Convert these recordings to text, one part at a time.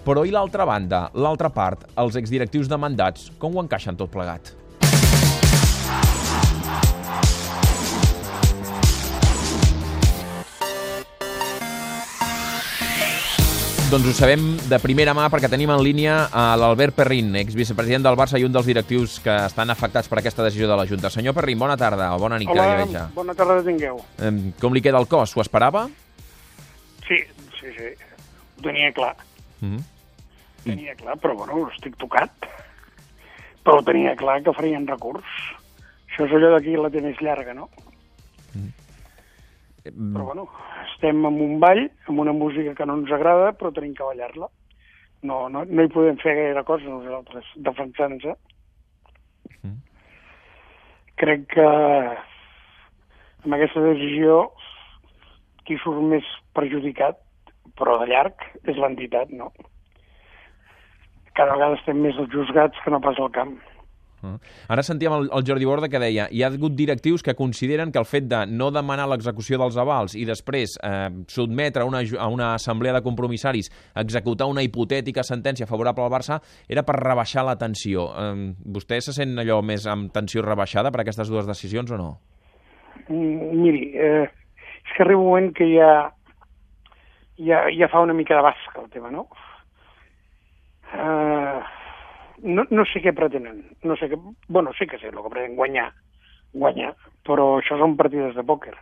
Però i l'altra banda, l'altra part, els exdirectius demandats, com ho encaixen tot plegat? Doncs ho sabem de primera mà perquè tenim en línia a l'Albert Perrin, exvicepresident del Barça i un dels directius que estan afectats per aquesta decisió de la Junta. Senyor Perrin, bona tarda o bona nit, Hola, que bona tarda tingueu. Com li queda el cos? S'ho esperava? Sí, sí, sí, ho tenia clar, Mm -hmm. Tenia clar, però bueno, estic tocat. Però ho tenia clar que farien recurs. Això és allò d'aquí la té més llarga, no? Però bueno, estem en un ball, amb una música que no ens agrada, però tenim que ballar-la. No, no, no hi podem fer gaire cosa nosaltres, defensant-nos. Crec que amb aquesta decisió qui surt més perjudicat, però de llarg, és l'entitat, no? Cada vegada estem més als juzgats que no pas al camp. Ah. Ara sentíem el, el Jordi Borda que deia hi ha hagut directius que consideren que el fet de no demanar l'execució dels avals i després eh, sotmetre a una, a una assemblea de compromissaris executar una hipotètica sentència favorable al Barça era per rebaixar la tensió. Eh, vostè se sent allò més amb tensió rebaixada per aquestes dues decisions o no? Mm, Miri, eh, és que arriba un moment que ja, ja, ja fa una mica de basca el tema, no? Eh, no, no sé què pretenen. No sé què... Bueno, sí que sé el que pretenen, guanyar. Guanyar. Però això són partides de pòquer.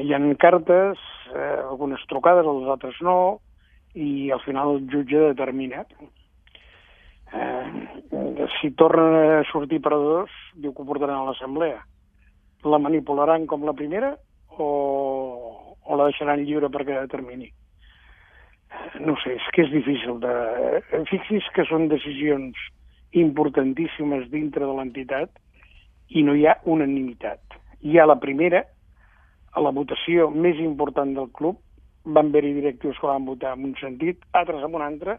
Hi ha cartes, eh, algunes trucades, les altres no, i al final el jutge determina. Eh, si tornen a sortir perdedors, diu que ho portaran a l'assemblea la manipularan com la primera o, o la deixaran lliure perquè determini. No sé, és que és difícil de... Fixis que són decisions importantíssimes dintre de l'entitat i no hi ha unanimitat. Hi ha la primera, a la votació més important del club, van haver-hi directius que van votar en un sentit, altres en un altre,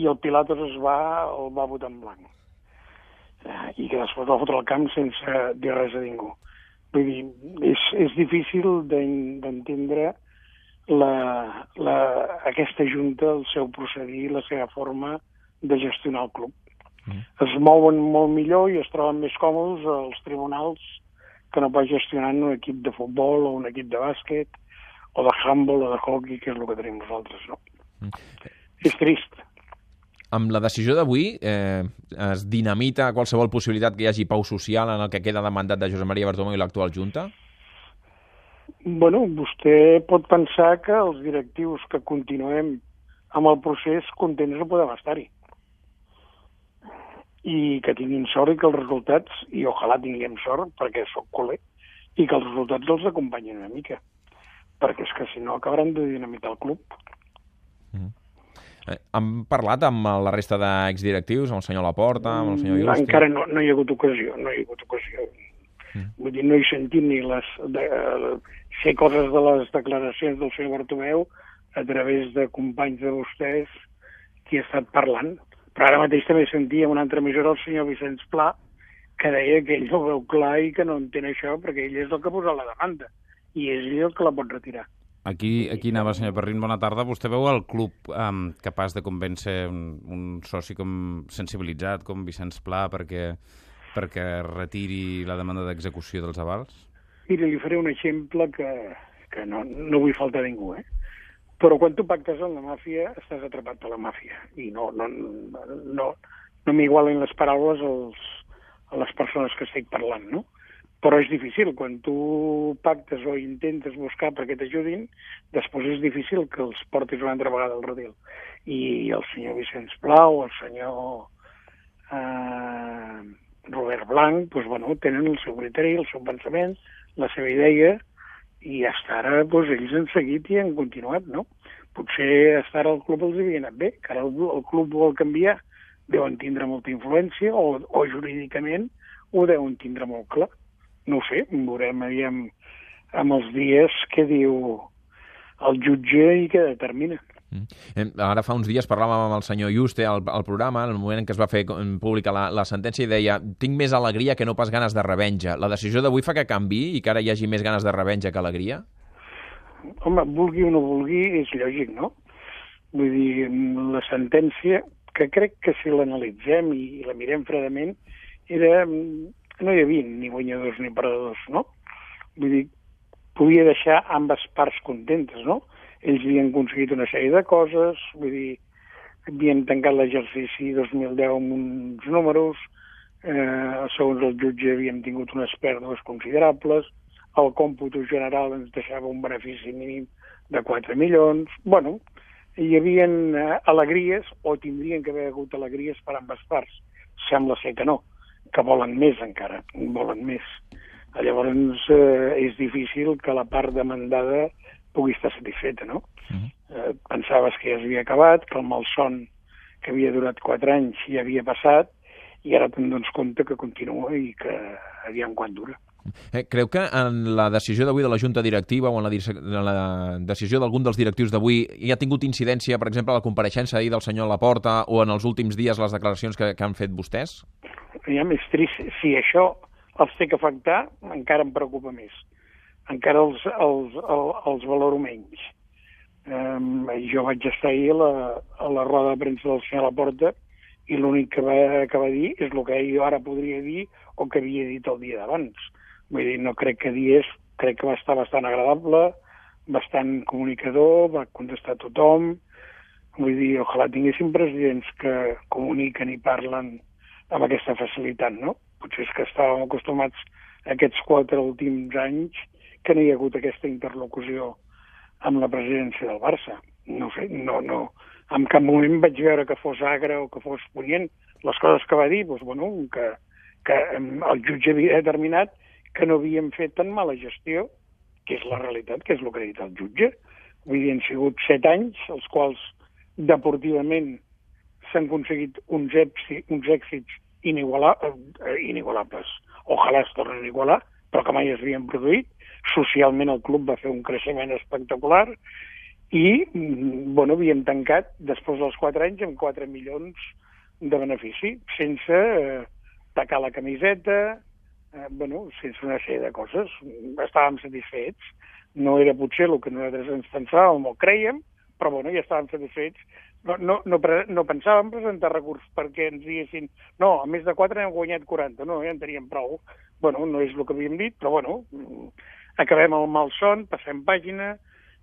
i el Pilatos es va, el va votar en blanc. Eh, I que després va fotre al camp sense dir res a ningú. Vull dir, és, és difícil d'en- d'entendre la, la, aquesta junta, el seu procedir, la seva forma de gestionar el club. Mm. Es mouen molt millor i es troben més còmodes als tribunals que no pas gestionant un equip de futbol o un equip de bàsquet o de handball o de hockey, que és el que tenim nosaltres, no? Mm. És trist. Amb la decisió d'avui eh, es dinamita qualsevol possibilitat que hi hagi pau social en el que queda de mandat de Josep Maria Bartomeu i l'actual Junta? Bueno, vostè pot pensar que els directius que continuem amb el procés contents no podem estar-hi. I que tinguin sort i que els resultats, i ojalà tinguem sort, perquè sóc culer, i que els resultats els acompanyin una mica. Perquè és que si no acabaran de dinamitar el club. Eh, han parlat amb la resta d'exdirectius, amb el senyor Laporta, amb el senyor Justi? Mm, Encara no, no hi ha hagut ocasió, no hi ha hagut ocasió. Mm. Vull dir, no he sentit ni les... De, eh, sé coses de les declaracions del senyor Bartomeu a través de companys de vostès qui ha estat parlant. Però ara mateix també sentia una altra emissora el senyor Vicenç Pla que deia que ell ho veu clar i que no entén això perquè ell és el que ha posat la demanda i és ell el que la pot retirar. Aquí, aquí anava, senyor Perrin, bona tarda. Vostè veu el club um, capaç de convèncer un, un soci com sensibilitzat, com Vicenç Pla, perquè, perquè retiri la demanda d'execució dels avals? Mira, li faré un exemple que, que no, no vull faltar a ningú, eh? Però quan tu pactes amb la màfia, estàs atrapat per la màfia. I no, no, no, no m'igualen les paraules als, a les persones que estic parlant, no? Però és difícil, quan tu pactes o intentes buscar perquè t'ajudin, després és difícil que els portis una altra vegada al redil. I el senyor Vicenç Plau, el senyor eh, Robert Blanc, doncs, bueno, tenen el seu criteri, el seu pensament, la seva idea, i hasta ara doncs, ells han seguit i han continuat, no? Potser hasta ara el club els havia anat bé, que ara el, el club vol canviar, deuen tindre molta influència, o, o jurídicament ho deuen tindre molt clar. No ho sé, veurem aviam amb els dies què diu el jutge i què determina. Mm. Eh, Ara fa uns dies parlàvem amb el senyor Juste al, al programa, en el moment en què es va fer com- pública la, la sentència, i deia tinc més alegria que no pas ganes de revenja. La decisió d'avui fa que canvi i que ara hi hagi més ganes de revenja que alegria? Home, vulgui o no vulgui, és lògic, no? Vull dir, la sentència, que crec que si l'analitzem i la mirem fredament, era... no hi havia ni guanyadors ni perdedors, no? Vull dir, podia deixar ambes parts contentes, no? Ells havien aconseguit una sèrie de coses, vull dir, havien tancat l'exercici 2010 amb uns números, eh, segons el jutge havíem tingut unes pèrdues considerables, el còmput general ens deixava un benefici mínim de 4 milions, bueno, hi havia eh, alegries, o tindrien que haver hagut alegries per ambes parts. Sembla ser que no, que volen més encara, volen més. Llavors eh, és difícil que la part demandada pugui estar satisfeta, no? Uh -huh. eh, pensaves que ja s'havia acabat, que el malson que havia durat quatre anys ja havia passat, i ara te'n dones compte que continua i que aviam quan dura. Eh, creu que en la decisió d'avui de la Junta Directiva o en la, en la decisió d'algun dels directius d'avui hi ha tingut incidència, per exemple, la compareixença ahir del senyor Laporta o en els últims dies les declaracions que, que han fet vostès? Ja més trist, si això els té que afectar, encara em preocupa més encara els, els, els, els valoro menys. Um, jo vaig estar ahir a la, a la roda de premsa del senyor Laporta i l'únic que, va, que va dir és el que jo ara podria dir o que havia dit el dia d'abans. Vull dir, no crec que dies, crec que va estar bastant agradable, bastant comunicador, va contestar tothom. Vull dir, ojalà tinguéssim presidents que comuniquen i parlen amb aquesta facilitat, no? Potser és que estàvem acostumats aquests quatre últims anys que no hi ha hagut aquesta interlocució amb la presidència del Barça. No sé, no, no, en cap moment vaig veure que fos agre o que fos punyent. Les coses que va dir, doncs, bueno, que, que el jutge havia determinat que no havíem fet tan mala gestió, que és la realitat, que és el que ha dit el jutge. Vull dir, han sigut set anys, els quals deportivament s'han aconseguit uns, èxits, uns èxits eh, inigualables. Ojalà es tornin a igualar, però que mai es havien produït socialment el club va fer un creixement espectacular i, mm, bueno, havíem tancat després dels 4 anys amb 4 milions de benefici, sense eh, tacar la camiseta, eh, bueno, sense una sèrie de coses. Estàvem satisfets. No era potser el que nosaltres ens pensàvem o creiem, però bueno, ja estàvem satisfets. No, no, no, no pensàvem presentar recurs perquè ens diguessin no, a més de 4 hem guanyat 40, no, ja en teníem prou. Bueno, no és el que havíem dit, però bueno, acabem el malson, passem pàgina,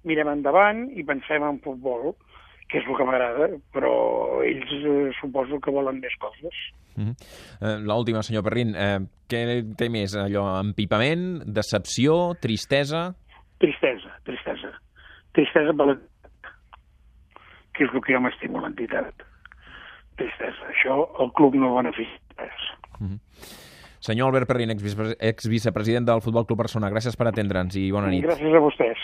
mirem endavant i pensem en futbol, que és el que m'agrada, però ells eh, suposo que volen més coses. Mm -hmm. eh, L'última, senyor Perrin, eh, què té més? Allò, empipament, decepció, tristesa? Tristesa, tristesa. Tristesa per l'entitat, que és el que jo m'estimo l'entitat. Tristesa. Això el club no beneficia res. Mm -hmm. Senyor Albert Perrin, exvicepresident del Futbol Club Barcelona, gràcies per atendre'ns i bona nit. Gràcies a vostès.